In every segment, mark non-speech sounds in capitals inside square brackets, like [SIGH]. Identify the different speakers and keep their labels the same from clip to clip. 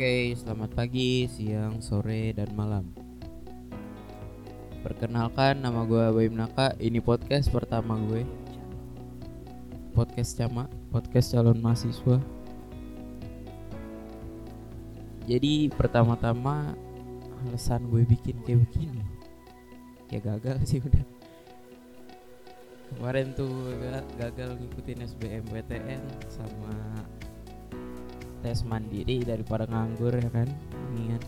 Speaker 1: Oke, selamat pagi, siang, sore, dan malam. Perkenalkan, nama gue Baim Naka. Ini podcast pertama gue. Podcast Cama, podcast calon mahasiswa. Jadi pertama-tama alasan gue bikin kayak begini, ya gagal sih udah. Kemarin tuh ga- gagal ngikutin SBMPTN sama tes mandiri daripada nganggur ya kan? Mendingan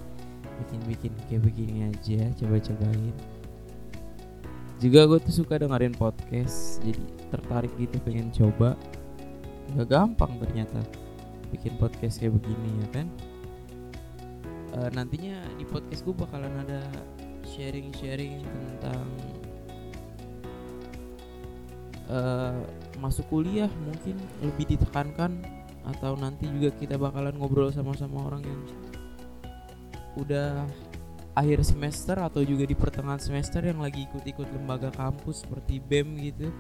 Speaker 1: bikin-bikin kayak begini aja coba-cobain. Juga gue tuh suka dengerin podcast jadi tertarik gitu pengen coba. Gak gampang ternyata bikin podcast kayak begini ya kan? Eh, nantinya di podcast gue bakalan ada sharing-sharing tentang eh, masuk kuliah mungkin lebih ditekankan atau nanti juga kita bakalan ngobrol sama-sama orang yang udah akhir semester atau juga di pertengahan semester yang lagi ikut-ikut lembaga kampus seperti BEM gitu.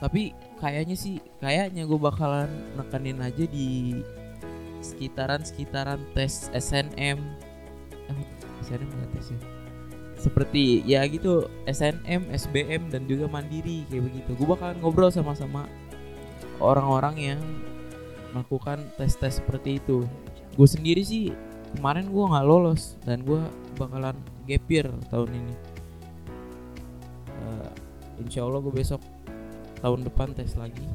Speaker 1: Tapi kayaknya sih kayaknya gue bakalan nekenin aja di sekitaran-sekitaran tes SNM. Eh, SNM nggak tes ya? Seperti ya gitu SNM, SBM dan juga mandiri kayak begitu. Gue bakalan ngobrol sama-sama orang-orang yang melakukan tes-tes seperti itu. Gue sendiri sih kemarin gue nggak lolos dan gue bakalan gap year tahun ini. Eh, insya Allah gue besok tahun depan tes lagi.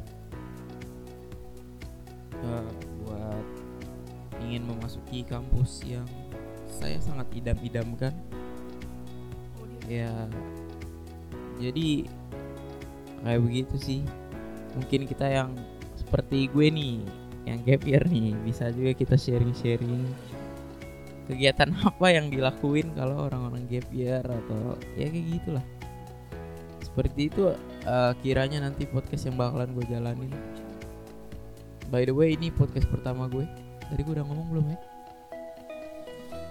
Speaker 1: Eh, buat ingin memasuki kampus yang saya sangat idam-idamkan. Ya, jadi kayak begitu sih mungkin kita yang seperti gue nih yang gap year nih. Bisa juga kita sharing-sharing kegiatan [LAUGHS] apa yang dilakuin kalau orang-orang gap year atau ya kayak gitulah. Seperti itu eh, kiranya nanti podcast yang bakalan gue jalanin. By the way ini podcast pertama gue tadi gue udah ngomong belum ya?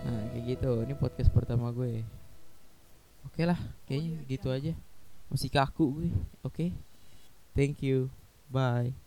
Speaker 1: Nah kayak gitu. Ini podcast pertama gue oke lah kayaknya gitu aja. Masih kaku gue oke. Thank you. Bye.